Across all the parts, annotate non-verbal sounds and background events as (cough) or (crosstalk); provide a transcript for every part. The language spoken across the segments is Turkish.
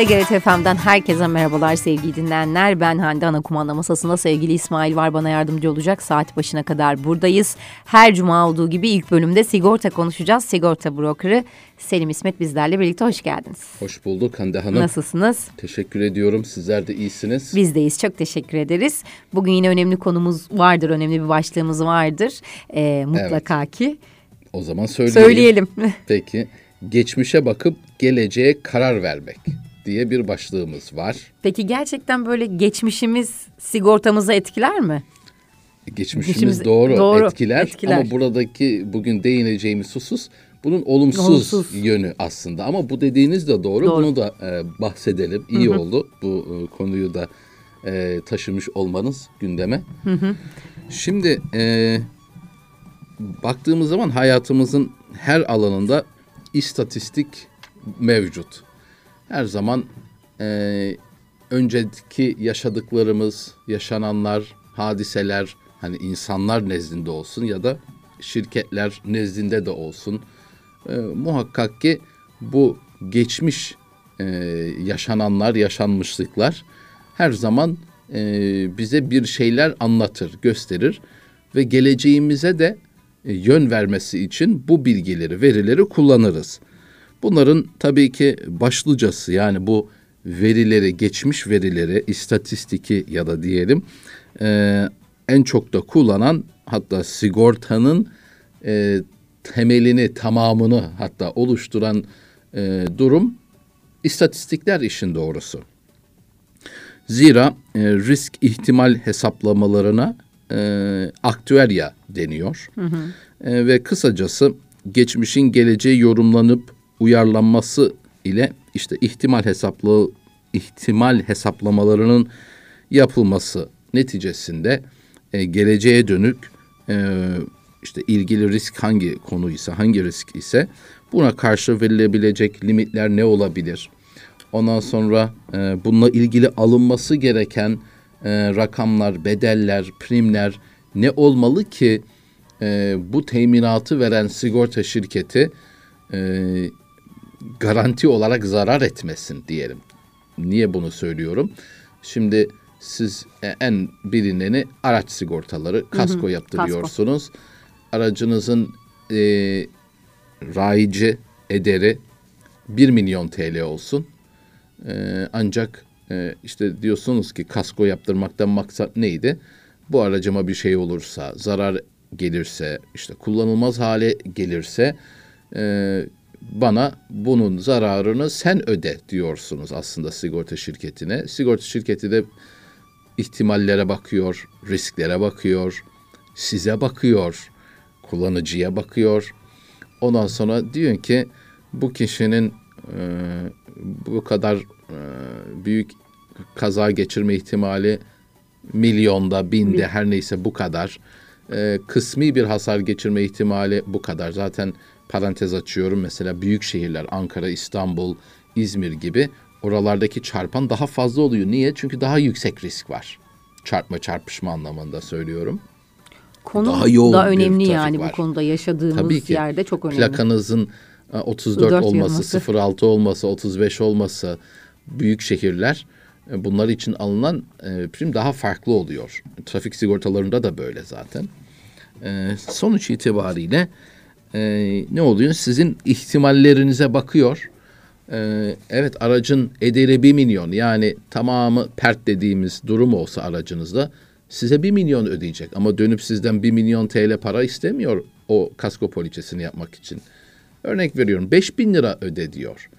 TGRT FM'den herkese merhabalar sevgili dinleyenler. Ben Hande ana kumanda masasında sevgili İsmail var bana yardımcı olacak. Saat başına kadar buradayız. Her cuma olduğu gibi ilk bölümde sigorta konuşacağız. Sigorta brokeri Selim İsmet bizlerle birlikte hoş geldiniz. Hoş bulduk Hande Hanım. Nasılsınız? Teşekkür ediyorum. Sizler de iyisiniz. Bizdeyiz. Çok teşekkür ederiz. Bugün yine önemli konumuz vardır. Önemli bir başlığımız vardır. Ee, mutlaka evet. ki. O zaman söyleyelim. Söyleyelim. Peki. Geçmişe bakıp geleceğe karar vermek diye bir başlığımız var. Peki gerçekten böyle geçmişimiz sigortamızı etkiler mi? Geçmişimiz, geçmişimiz doğru, doğru etkiler, etkiler ama buradaki bugün değineceğimiz husus bunun olumsuz, olumsuz yönü aslında. Ama bu dediğiniz de doğru. doğru. Bunu da e, bahsedelim. İyi hı hı. oldu bu e, konuyu da e, taşımış olmanız gündeme. Hı hı. Şimdi e, baktığımız zaman hayatımızın her alanında istatistik mevcut her zaman e, önceki yaşadıklarımız, yaşananlar, hadiseler hani insanlar nezdinde olsun ya da şirketler nezdinde de olsun e, muhakkak ki bu geçmiş e, yaşananlar, yaşanmışlıklar her zaman e, bize bir şeyler anlatır, gösterir ve geleceğimize de e, yön vermesi için bu bilgileri, verileri kullanırız. Bunların tabii ki başlıcası yani bu verileri, geçmiş verileri, istatistiki ya da diyelim e, en çok da kullanan hatta sigortanın e, temelini, tamamını hatta oluşturan e, durum istatistikler işin doğrusu. Zira e, risk ihtimal hesaplamalarına e, aktüerya deniyor. Hı hı. E, ve kısacası geçmişin geleceği yorumlanıp uyarlanması ile işte ihtimal hesaplı ihtimal hesaplamalarının yapılması neticesinde e, geleceğe dönük e, işte ilgili risk hangi konu ise hangi risk ise buna karşı verilebilecek limitler ne olabilir? Ondan sonra e, bununla ilgili alınması gereken e, rakamlar, bedeller, primler ne olmalı ki e, bu teminatı veren sigorta şirketi e, garanti olarak zarar etmesin diyelim. Niye bunu söylüyorum? Şimdi siz e, en bilineni araç sigortaları, kasko hı hı, yaptırıyorsunuz. Kasko. Aracınızın e, rayici ederi 1 milyon TL olsun. E, ancak e, işte diyorsunuz ki kasko yaptırmaktan maksat neydi? Bu aracıma bir şey olursa, zarar gelirse, işte kullanılmaz hale gelirse e, bana bunun zararını sen öde diyorsunuz aslında sigorta şirketine. Sigorta şirketi de ihtimallere bakıyor, risklere bakıyor, size bakıyor, kullanıcıya bakıyor. Ondan sonra diyor ki bu kişinin e, bu kadar e, büyük kaza geçirme ihtimali milyonda, binde her neyse bu kadar. E, kısmi bir hasar geçirme ihtimali bu kadar. Zaten parantez açıyorum mesela büyük şehirler Ankara, İstanbul, İzmir gibi oralardaki çarpan daha fazla oluyor. Niye? Çünkü daha yüksek risk var. Çarpma çarpışma anlamında söylüyorum. Konu daha yoğun da önemli yani var. bu konuda yaşadığımız Tabii ki, yerde çok önemli. Plakanızın 34 e, olması, 06 olması, 35 olması büyük şehirler e, bunlar için alınan e, prim daha farklı oluyor. Trafik sigortalarında da böyle zaten. sonuç itibariyle e, ne oluyor? Sizin ihtimallerinize bakıyor. E, evet aracın ederi bir milyon yani tamamı pert dediğimiz durum olsa aracınızda size bir milyon ödeyecek. Ama dönüp sizden bir milyon TL para istemiyor o kasko poliçesini yapmak için. Örnek veriyorum beş bin lira öde diyor.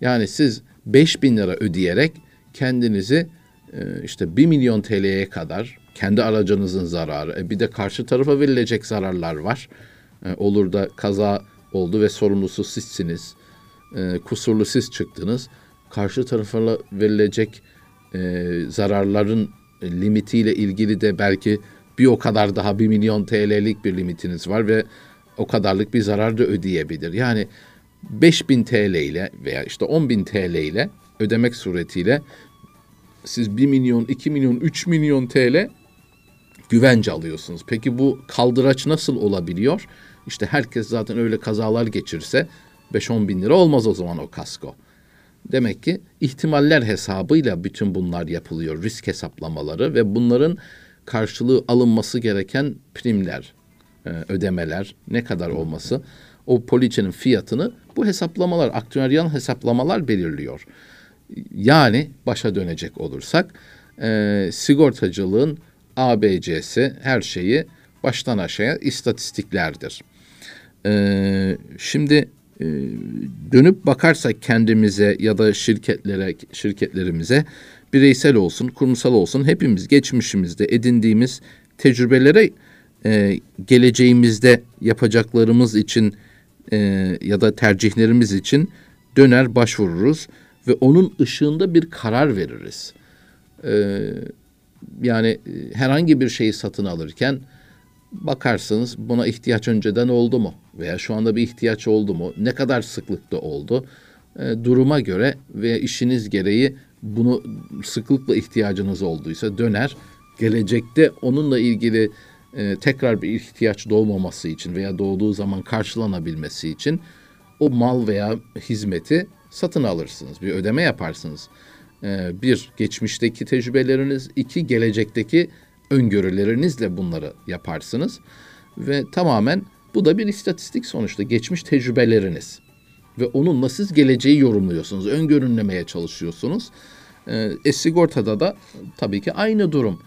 Yani siz beş bin lira ödeyerek kendinizi e, işte bir milyon TL'ye kadar kendi aracınızın zararı, e bir de karşı tarafa verilecek zararlar var. E, olur da kaza oldu ve sorumlusu sizsiniz. E, kusurlu siz çıktınız. Karşı tarafa verilecek e, zararların limitiyle ilgili de belki bir o kadar daha bir milyon TL'lik bir limitiniz var ve o kadarlık bir zarar da ödeyebilir. Yani 5000 TL ile veya işte 10.000 TL ile ödemek suretiyle siz 1 milyon, 2 milyon, 3 milyon TL güvence alıyorsunuz. Peki bu kaldıraç nasıl olabiliyor? İşte herkes zaten öyle kazalar geçirse 5-10 bin lira olmaz o zaman o kasko. Demek ki ihtimaller hesabıyla bütün bunlar yapılıyor, risk hesaplamaları ve bunların karşılığı alınması gereken primler, e, ödemeler ne kadar olması o poliçenin fiyatını bu hesaplamalar, aktüeryal hesaplamalar belirliyor. Yani başa dönecek olursak e, sigortacılığın ABC'si her şeyi baştan aşağıya istatistiklerdir. E, şimdi e, dönüp bakarsak kendimize ya da şirketlere şirketlerimize bireysel olsun, kurumsal olsun hepimiz geçmişimizde edindiğimiz tecrübelere e, geleceğimizde yapacaklarımız için e, ya da tercihlerimiz için döner başvururuz ve onun ışığında bir karar veririz. E, yani e, herhangi bir şeyi satın alırken bakarsınız buna ihtiyaç önceden oldu mu veya şu anda bir ihtiyaç oldu mu ne kadar sıklıkta oldu e, duruma göre veya işiniz gereği bunu sıklıkla ihtiyacınız olduysa döner gelecekte onunla ilgili e, tekrar bir ihtiyaç doğmaması için veya doğduğu zaman karşılanabilmesi için o mal veya hizmeti satın alırsınız. Bir ödeme yaparsınız. E, bir, geçmişteki tecrübeleriniz. iki gelecekteki öngörülerinizle bunları yaparsınız. Ve tamamen bu da bir istatistik sonuçta. Geçmiş tecrübeleriniz. Ve onunla siz geleceği yorumluyorsunuz. Öngörünlemeye çalışıyorsunuz. E, e sigortada da tabii ki aynı durum.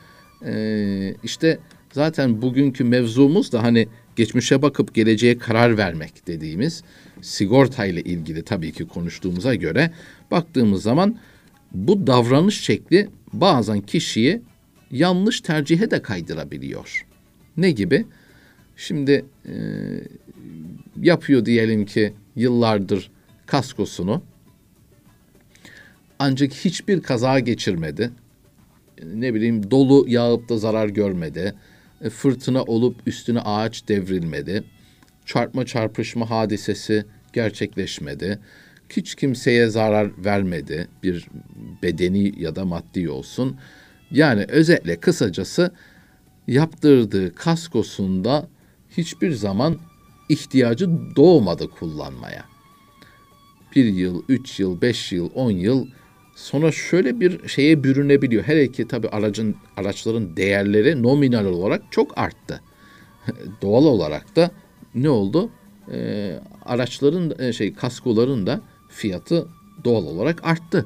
E, işte zaten bugünkü mevzumuz da hani geçmişe bakıp geleceğe karar vermek dediğimiz sigorta ile ilgili tabii ki konuştuğumuza göre baktığımız zaman bu davranış şekli bazen kişiyi yanlış tercihe de kaydırabiliyor. Ne gibi? Şimdi e, yapıyor diyelim ki yıllardır kaskosunu ancak hiçbir kaza geçirmedi. Ne bileyim dolu yağıp da zarar görmedi. E, fırtına olup üstüne ağaç devrilmedi. Çarpma çarpışma hadisesi gerçekleşmedi. Hiç kimseye zarar vermedi. Bir bedeni ya da maddi olsun. Yani özetle kısacası yaptırdığı kaskosunda hiçbir zaman ihtiyacı doğmadı kullanmaya. Bir yıl, üç yıl, beş yıl, on yıl sonra şöyle bir şeye bürünebiliyor. Hele ki tabii aracın araçların değerleri nominal olarak çok arttı. (laughs) Doğal olarak da ne oldu? Ee, araçların e, şey kaskoların da fiyatı doğal olarak arttı.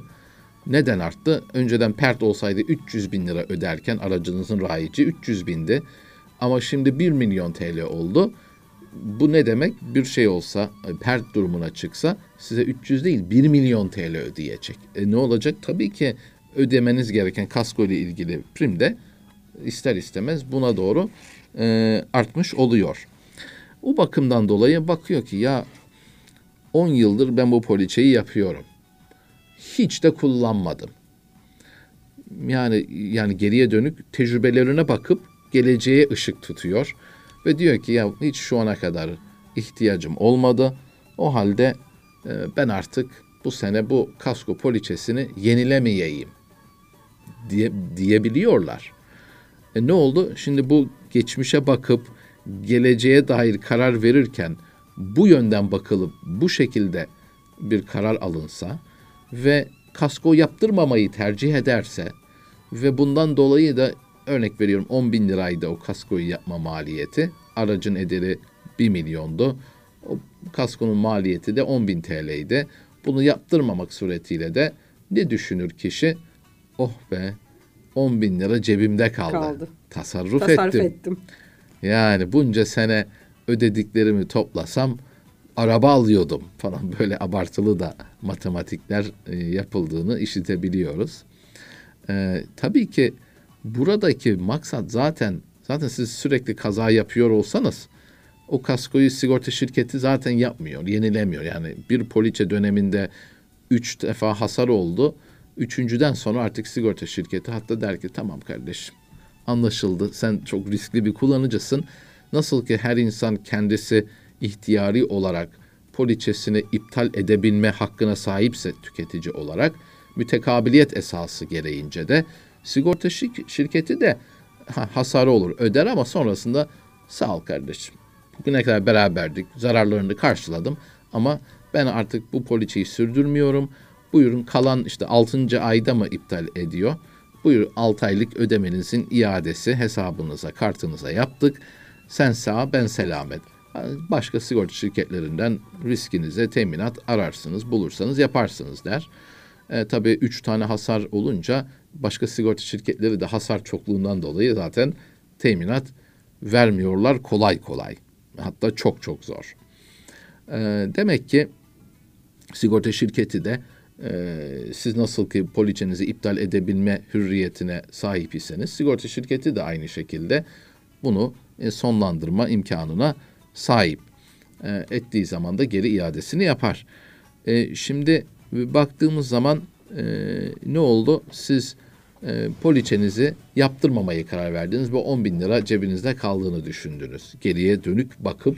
Neden arttı? Önceden pert olsaydı 300 bin lira öderken aracınızın rayici 300 bindi. Ama şimdi 1 milyon TL oldu. Bu ne demek? Bir şey olsa, pert durumuna çıksa size 300 değil 1 milyon TL ödeyecek. E ne olacak? Tabii ki ödemeniz gereken kasko ile ilgili prim de ister istemez buna doğru e, artmış oluyor. O bakımdan dolayı bakıyor ki ya 10 yıldır ben bu poliçeyi yapıyorum. Hiç de kullanmadım. Yani yani geriye dönük tecrübelerine bakıp geleceğe ışık tutuyor ve diyor ki ya hiç şu ana kadar ihtiyacım olmadı. O halde e, ben artık bu sene bu kasko poliçesini yenilemeyeyim diye diyebiliyorlar. E ne oldu? Şimdi bu geçmişe bakıp geleceğe dair karar verirken bu yönden bakılıp bu şekilde bir karar alınsa ve kasko yaptırmamayı tercih ederse ve bundan dolayı da örnek veriyorum 10 bin liraydı o kaskoyu yapma maliyeti. Aracın ederi 1 milyondu. O kaskonun maliyeti de 10 bin TL'ydi. Bunu yaptırmamak suretiyle de ne düşünür kişi? Oh be 10 bin lira cebimde kaldı. kaldı. Tasarruf, Tasarruf ettim. ettim. Yani bunca sene ödediklerimi toplasam araba alıyordum falan (laughs) böyle abartılı da matematikler e, yapıldığını işitebiliyoruz. E, tabii ki buradaki maksat zaten zaten siz sürekli kaza yapıyor olsanız o kaskoyu sigorta şirketi zaten yapmıyor, yenilemiyor. Yani bir poliçe döneminde üç defa hasar oldu. Üçüncüden sonra artık sigorta şirketi hatta der ki tamam kardeşim anlaşıldı. Sen çok riskli bir kullanıcısın. Nasıl ki her insan kendisi ihtiyari olarak poliçesini iptal edebilme hakkına sahipse tüketici olarak mütekabiliyet esası gereğince de sigorta şirketi de hasarı olur öder ama sonrasında sağ ol kardeşim. Bugüne kadar beraberdik zararlarını karşıladım ama ben artık bu poliçeyi sürdürmüyorum. Buyurun kalan işte 6. ayda mı iptal ediyor? Buyur 6 aylık ödemenizin iadesi hesabınıza, kartınıza yaptık. Sen sağ, ben selamet. Başka sigorta şirketlerinden riskinize teminat ararsınız, bulursanız yaparsınız der. E, tabii 3 tane hasar olunca başka sigorta şirketleri de hasar çokluğundan dolayı zaten teminat vermiyorlar kolay kolay. Hatta çok çok zor. E, demek ki sigorta şirketi de e, siz nasıl ki poliçenizi iptal edebilme hürriyetine sahip iseniz sigorta şirketi de aynı şekilde bunu e, sonlandırma imkanına sahip. E, ettiği zaman da geri iadesini yapar. E, şimdi baktığımız zaman e, ne oldu? Siz e, poliçenizi yaptırmamaya karar verdiniz ve 10 bin lira cebinizde kaldığını düşündünüz. Geriye dönük bakıp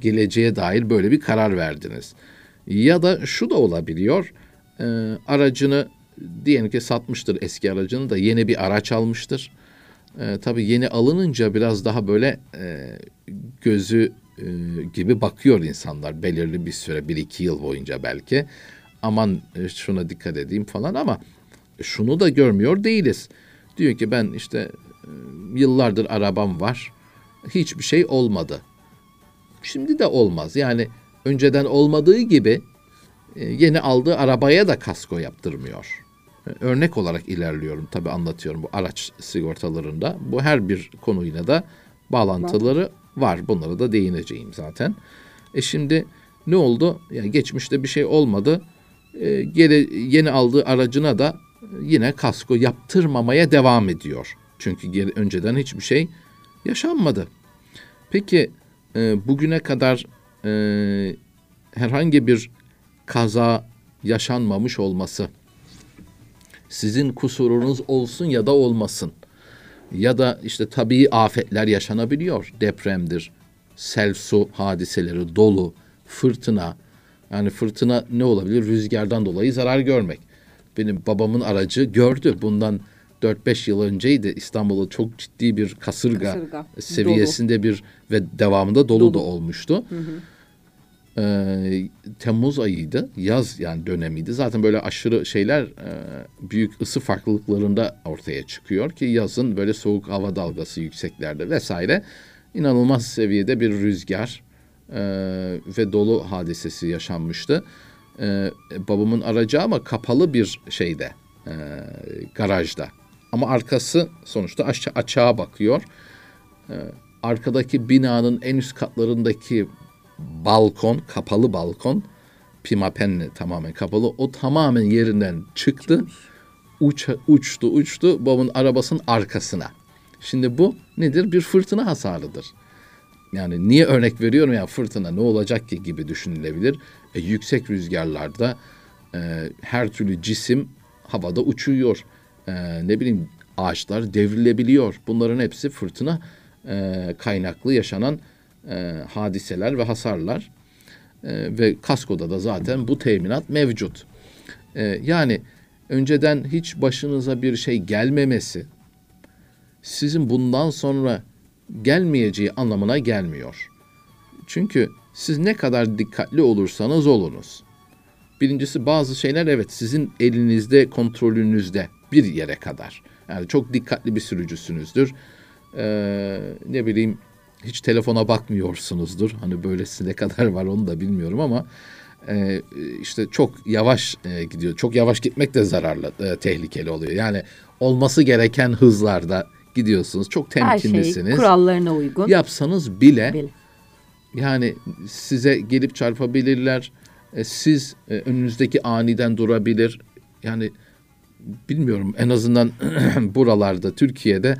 geleceğe dair böyle bir karar verdiniz. Ya da şu da olabiliyor. E, aracını diyelim ki satmıştır eski aracını da yeni bir araç almıştır. E, tabii yeni alınınca biraz daha böyle e, gözü e, gibi bakıyor insanlar belirli bir süre bir iki yıl boyunca belki. Aman e, şuna dikkat edeyim falan ama şunu da görmüyor değiliz. Diyor ki ben işte e, yıllardır arabam var. Hiçbir şey olmadı. Şimdi de olmaz. Yani önceden olmadığı gibi e, yeni aldığı arabaya da kasko yaptırmıyor. Örnek olarak ilerliyorum tabi anlatıyorum bu araç sigortalarında. Bu her bir konuyla da bağlantıları var. Bunlara da değineceğim zaten. E şimdi ne oldu? Yani geçmişte bir şey olmadı. E, geri yeni aldığı aracına da yine kasko yaptırmamaya devam ediyor. Çünkü geri, önceden hiçbir şey yaşanmadı. Peki e, bugüne kadar e, herhangi bir kaza yaşanmamış olması sizin kusurunuz olsun ya da olmasın ya da işte tabii afetler yaşanabiliyor. Depremdir, sel su hadiseleri, dolu, fırtına. Yani fırtına ne olabilir? Rüzgardan dolayı zarar görmek. Benim babamın aracı gördü. Bundan 4-5 yıl önceydi İstanbul'da çok ciddi bir kasırga, kasırga. seviyesinde dolu. bir ve devamında dolu, dolu. da olmuştu. Hı hı e, Temmuz ayıydı. Yaz yani dönemiydi. Zaten böyle aşırı şeyler e, büyük ısı farklılıklarında ortaya çıkıyor ki yazın böyle soğuk hava dalgası yükseklerde vesaire inanılmaz seviyede bir rüzgar e, ve dolu hadisesi yaşanmıştı. E, babamın aracı ama kapalı bir şeyde e, garajda. Ama arkası sonuçta aşağı, açığa bakıyor. E, arkadaki binanın en üst katlarındaki balkon, kapalı balkon, pimapenle tamamen kapalı. O tamamen yerinden çıktı. Uç, uçtu uçtu babamın arabasının arkasına. Şimdi bu nedir? Bir fırtına hasarıdır. Yani niye örnek veriyorum ya fırtına ne olacak ki gibi düşünülebilir. E, yüksek rüzgarlarda e, her türlü cisim havada uçuyor. E, ne bileyim ağaçlar devrilebiliyor. Bunların hepsi fırtına e, kaynaklı yaşanan e, hadiseler ve hasarlar e, ve kaskoda da zaten bu teminat mevcut. E, yani önceden hiç başınıza bir şey gelmemesi sizin bundan sonra gelmeyeceği anlamına gelmiyor. Çünkü siz ne kadar dikkatli olursanız olunuz. Birincisi bazı şeyler evet sizin elinizde, kontrolünüzde bir yere kadar. Yani çok dikkatli bir sürücüsünüzdür. Ee, ne bileyim hiç telefona bakmıyorsunuzdur. Hani böylesi ne kadar var onu da bilmiyorum ama e, işte çok yavaş e, gidiyor. Çok yavaş gitmek de zararlı, e, tehlikeli oluyor. Yani olması gereken hızlarda gidiyorsunuz. Çok temkinlisiniz. Her şey kurallarına uygun. Yapsanız bile, bile. yani size gelip çarpabilirler. E, siz e, önünüzdeki aniden durabilir. Yani bilmiyorum en azından (clears throat) buralarda Türkiye'de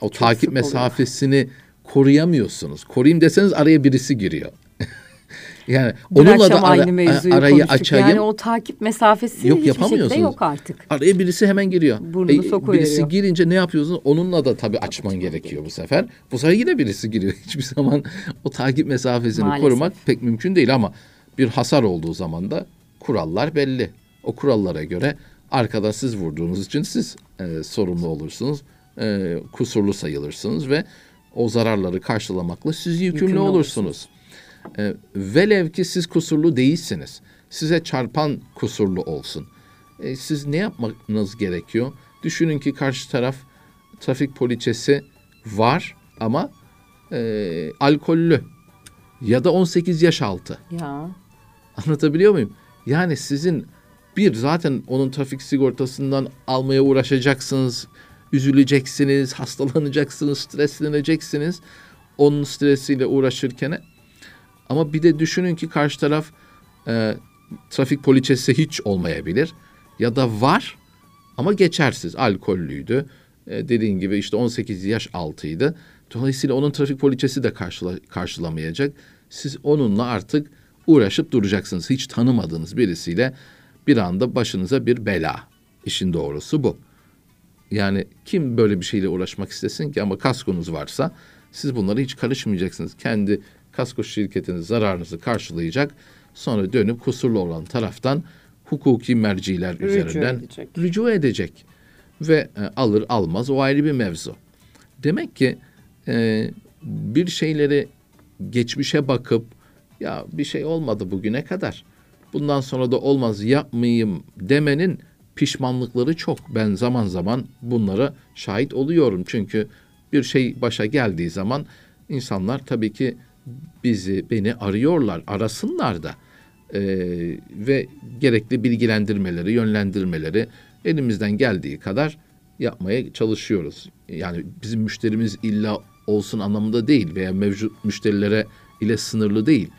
o Çok takip mesafesini oluyor koruyamıyorsunuz. Koruyayım deseniz araya birisi giriyor. (laughs) yani Dün onunla da ara, arayı konuştuk. açayım. Yani o takip mesafesi yok, hiçbir şekilde yok artık. Araya birisi hemen giriyor. Burnunu e. Birisi girince ne yapıyorsun? Onunla da tabii açman gerekiyor bu sefer. Bu sefer yine birisi giriyor. (laughs) Hiçbir zaman o takip mesafesini Maalesef. korumak pek mümkün değil ama bir hasar olduğu zaman da kurallar belli. O kurallara göre arkada siz vurduğunuz için siz e, sorumlu olursunuz. E, kusurlu sayılırsınız ve o zararları karşılamakla siz yükümlü, yükümlü olursunuz. E, velev ki siz kusurlu değilsiniz. Size çarpan kusurlu olsun. E, siz ne yapmanız gerekiyor? Düşünün ki karşı taraf trafik poliçesi var ama e, alkollü ya da 18 yaş altı. Ya. Anlatabiliyor muyum? Yani sizin bir zaten onun trafik sigortasından almaya uğraşacaksınız, üzüleceksiniz, hastalanacaksınız, stresleneceksiniz. Onun stresiyle uğraşırken ama bir de düşünün ki karşı taraf e, trafik poliçesi hiç olmayabilir ya da var ama geçersiz, alkollüydü. E, dediğin gibi işte 18 yaş altıydı. Dolayısıyla onun trafik poliçesi de karşıla, karşılamayacak. Siz onunla artık uğraşıp duracaksınız. Hiç tanımadığınız birisiyle bir anda başınıza bir bela. İşin doğrusu bu. Yani kim böyle bir şeyle uğraşmak istesin ki ama kaskonuz varsa siz bunları hiç karışmayacaksınız. Kendi kasko şirketiniz zararınızı karşılayacak. Sonra dönüp kusurlu olan taraftan hukuki merciler rücu üzerinden edecek. rücu edecek. Ve e, alır almaz o ayrı bir mevzu. Demek ki e, bir şeyleri geçmişe bakıp ya bir şey olmadı bugüne kadar. Bundan sonra da olmaz yapmayayım demenin pişmanlıkları çok. Ben zaman zaman bunlara şahit oluyorum. Çünkü bir şey başa geldiği zaman insanlar tabii ki bizi, beni arıyorlar, arasınlar da. Ee, ve gerekli bilgilendirmeleri, yönlendirmeleri elimizden geldiği kadar yapmaya çalışıyoruz. Yani bizim müşterimiz illa olsun anlamında değil veya mevcut müşterilere ile sınırlı değil.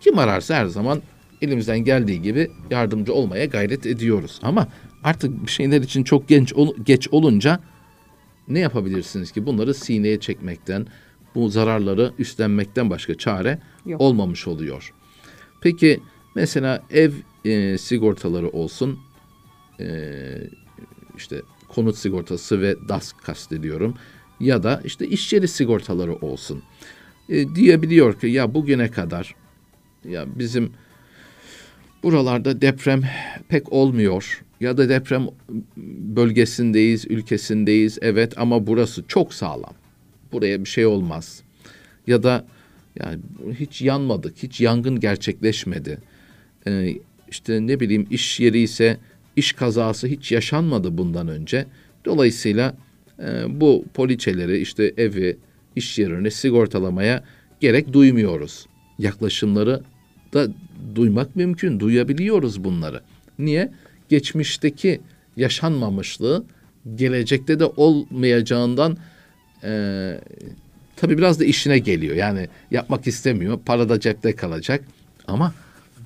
Kim ararsa her zaman elimizden geldiği gibi yardımcı olmaya gayret ediyoruz. Ama artık bir şeyler için çok genç geç olunca ne yapabilirsiniz ki bunları sineye çekmekten, bu zararları üstlenmekten başka çare Yok. olmamış oluyor. Peki mesela ev e, sigortaları olsun, e, işte konut sigortası ve DAS kastediyorum ya da işte iş yeri sigortaları olsun. E, diyebiliyor ki ya bugüne kadar ya bizim buralarda deprem pek olmuyor ya da deprem bölgesindeyiz, ülkesindeyiz evet ama burası çok sağlam. Buraya bir şey olmaz. Ya da yani hiç yanmadık, hiç yangın gerçekleşmedi. Ee, işte ne bileyim iş yeri ise iş kazası hiç yaşanmadı bundan önce. Dolayısıyla e, bu poliçeleri işte evi, iş yerini sigortalamaya gerek duymuyoruz. Yaklaşımları da duymak mümkün, duyabiliyoruz bunları. Niye? Geçmişteki yaşanmamışlığı gelecekte de olmayacağından e, tabii biraz da işine geliyor. Yani yapmak istemiyor, para da cepte kalacak ama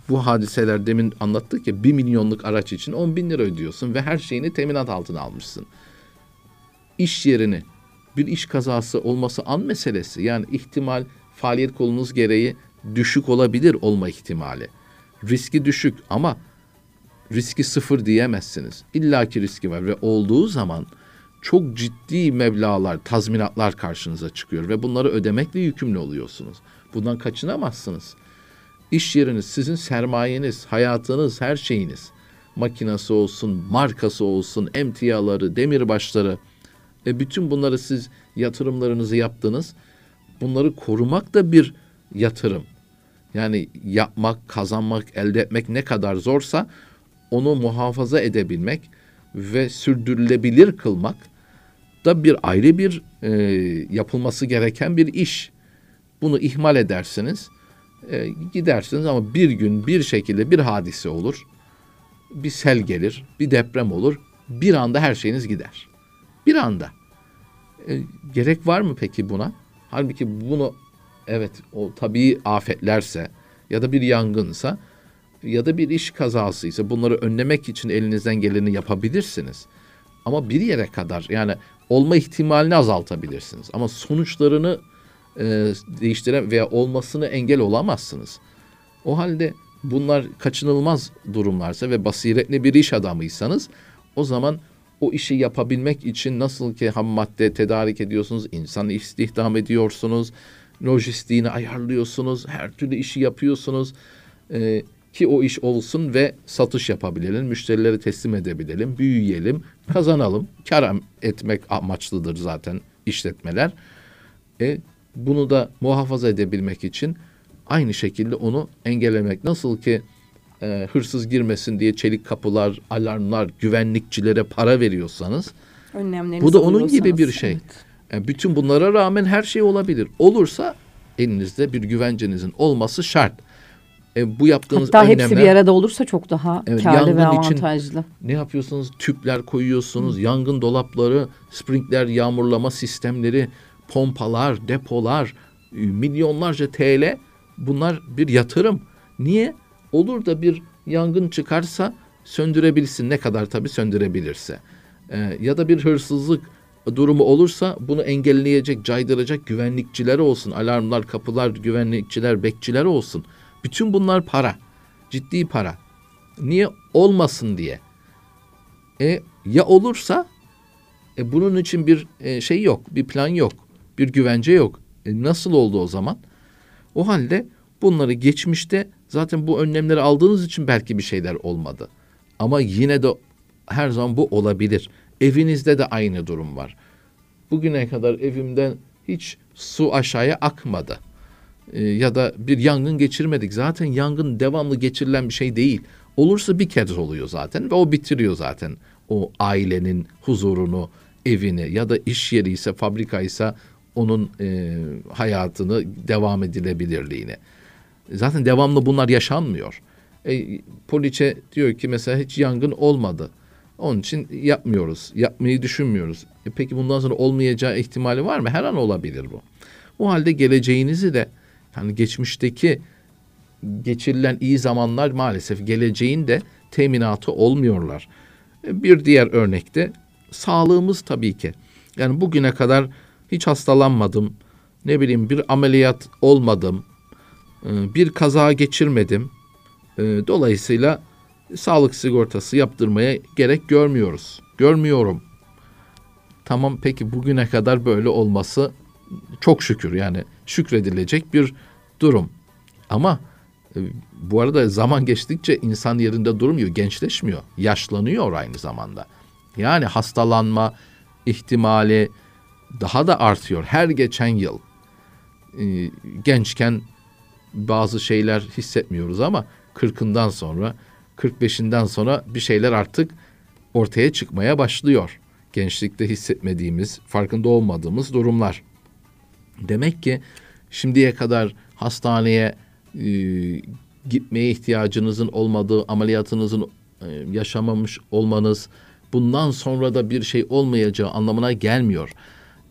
bu hadiseler demin anlattık ya bir milyonluk araç için 10 bin lira ödüyorsun ve her şeyini teminat altına almışsın. İş yerini bir iş kazası olması an meselesi. Yani ihtimal faaliyet kolunuz gereği düşük olabilir olma ihtimali. Riski düşük ama riski sıfır diyemezsiniz. İlla ki riski var ve olduğu zaman çok ciddi meblalar, tazminatlar karşınıza çıkıyor ve bunları ödemekle yükümlü oluyorsunuz. Bundan kaçınamazsınız. İş yeriniz sizin sermayeniz, hayatınız, her şeyiniz. Makinası olsun, markası olsun, emtiaları, demirbaşları. E bütün bunları siz yatırımlarınızı yaptınız. Bunları korumak da bir yatırım. Yani yapmak, kazanmak, elde etmek ne kadar zorsa onu muhafaza edebilmek ve sürdürülebilir kılmak da bir ayrı bir e, yapılması gereken bir iş. Bunu ihmal edersiniz, e, gidersiniz ama bir gün bir şekilde bir hadise olur, bir sel gelir, bir deprem olur, bir anda her şeyiniz gider. Bir anda. E, gerek var mı peki buna? Halbuki bunu evet o tabii afetlerse ya da bir yangınsa ya da bir iş kazasıysa bunları önlemek için elinizden geleni yapabilirsiniz. Ama bir yere kadar yani olma ihtimalini azaltabilirsiniz. Ama sonuçlarını e, değiştiren veya olmasını engel olamazsınız. O halde bunlar kaçınılmaz durumlarsa ve basiretli bir iş adamıysanız o zaman o işi yapabilmek için nasıl ki ham madde tedarik ediyorsunuz, insan istihdam ediyorsunuz, lojistiğini ayarlıyorsunuz, her türlü işi yapıyorsunuz. Ee, ki o iş olsun ve satış yapabilelim, müşterilere teslim edebilelim, büyüyelim, kazanalım. Kar etmek amaçlıdır zaten işletmeler. E, bunu da muhafaza edebilmek için aynı şekilde onu engellemek. Nasıl ki e, hırsız girmesin diye çelik kapılar, alarmlar, güvenlikçilere para veriyorsanız bu da onun gibi bir şey. Evet. Yani bütün bunlara rağmen her şey olabilir. Olursa elinizde bir güvencenizin olması şart. E, bu yaptığınız Hatta önlemler, hepsi bir arada olursa çok daha evet, karlı ve avantajlı. Için ne yapıyorsunuz? Tüpler koyuyorsunuz, Hı. yangın dolapları, sprinkler, yağmurlama sistemleri, pompalar, depolar, e, milyonlarca TL bunlar bir yatırım. Niye? Olur da bir yangın çıkarsa söndürebilsin ne kadar tabii söndürebilirse. Ee, ya da bir hırsızlık durumu olursa bunu engelleyecek, caydıracak güvenlikçiler olsun. Alarmlar, kapılar, güvenlikçiler, bekçiler olsun. Bütün bunlar para. Ciddi para. Niye? Olmasın diye. E ya olursa e, bunun için bir e, şey yok, bir plan yok, bir güvence yok. E, nasıl oldu o zaman? O halde bunları geçmişte zaten bu önlemleri aldığınız için belki bir şeyler olmadı. Ama yine de her zaman bu olabilir. Evinizde de aynı durum var. Bugüne kadar evimden hiç su aşağıya akmadı. Ee, ya da bir yangın geçirmedik. Zaten yangın devamlı geçirilen bir şey değil. Olursa bir kez oluyor zaten ve o bitiriyor zaten o ailenin huzurunu, evini ya da iş yeri ise fabrika ise onun e, hayatını devam edilebilirliğini. Zaten devamlı bunlar yaşanmıyor. E, poliçe diyor ki mesela hiç yangın olmadı. Onun için yapmıyoruz. Yapmayı düşünmüyoruz. E peki bundan sonra olmayacağı ihtimali var mı? Her an olabilir bu. O halde geleceğinizi de yani geçmişteki geçirilen iyi zamanlar maalesef geleceğin de teminatı olmuyorlar. E, bir diğer örnekte sağlığımız tabii ki. Yani bugüne kadar hiç hastalanmadım. Ne bileyim bir ameliyat olmadım. E, bir kaza geçirmedim. E, dolayısıyla sağlık sigortası yaptırmaya gerek görmüyoruz. Görmüyorum. Tamam peki bugüne kadar böyle olması çok şükür yani şükredilecek bir durum. Ama e, bu arada zaman geçtikçe insan yerinde durmuyor, gençleşmiyor, yaşlanıyor aynı zamanda. Yani hastalanma ihtimali daha da artıyor her geçen yıl. E, gençken bazı şeyler hissetmiyoruz ama kırkından sonra 45'inden sonra bir şeyler artık ortaya çıkmaya başlıyor. Gençlikte hissetmediğimiz, farkında olmadığımız durumlar. Demek ki şimdiye kadar hastaneye e, gitmeye ihtiyacınızın olmadığı, ameliyatınızın e, yaşamamış olmanız bundan sonra da bir şey olmayacağı anlamına gelmiyor.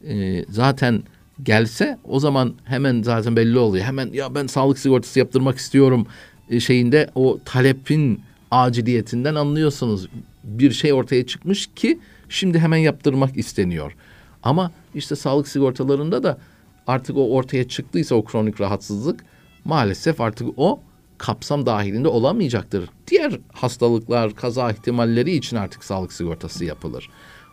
E, zaten gelse o zaman hemen zaten belli oluyor. Hemen ya ben sağlık sigortası yaptırmak istiyorum e, şeyinde o talepin aciliyetinden anlıyorsunuz. Bir şey ortaya çıkmış ki şimdi hemen yaptırmak isteniyor. Ama işte sağlık sigortalarında da artık o ortaya çıktıysa o kronik rahatsızlık maalesef artık o kapsam dahilinde olamayacaktır. Diğer hastalıklar, kaza ihtimalleri için artık sağlık sigortası yapılır.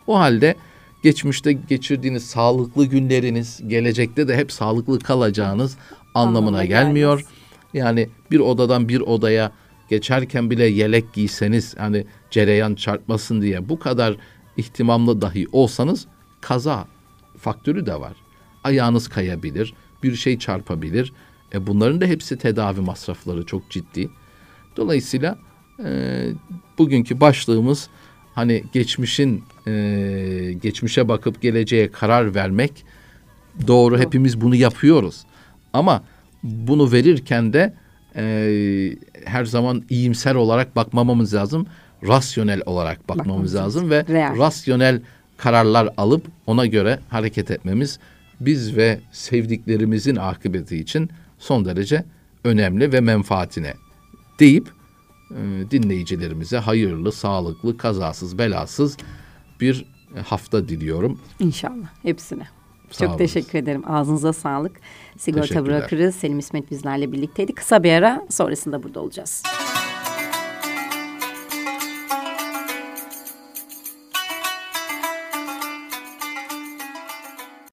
O halde geçmişte geçirdiğiniz sağlıklı günleriniz gelecekte de hep sağlıklı kalacağınız anlamına, anlamına gelmiyor. Gelmez. Yani bir odadan bir odaya geçerken bile yelek giyseniz hani cereyan çarpmasın diye bu kadar ihtimamlı dahi olsanız kaza faktörü de var. Ayağınız kayabilir, bir şey çarpabilir. E bunların da hepsi tedavi masrafları çok ciddi. Dolayısıyla e, bugünkü başlığımız hani geçmişin e, geçmişe bakıp geleceğe karar vermek doğru hepimiz bunu yapıyoruz. Ama bunu verirken de e, her zaman iyimser olarak bakmamamız lazım. Rasyonel olarak bakmamız Bakmamız lazım ve Real. rasyonel kararlar alıp ona göre hareket etmemiz biz ve sevdiklerimizin akıbeti için son derece önemli ve menfaatine deyip e, dinleyicilerimize hayırlı, sağlıklı, kazasız, belasız bir hafta diliyorum. İnşallah hepsine. Sağ Çok teşekkür ederim. Ağzınıza sağlık. Sigorta bırakırız. Selim İsmet bizlerle birlikteydi. Kısa bir ara sonrasında burada olacağız.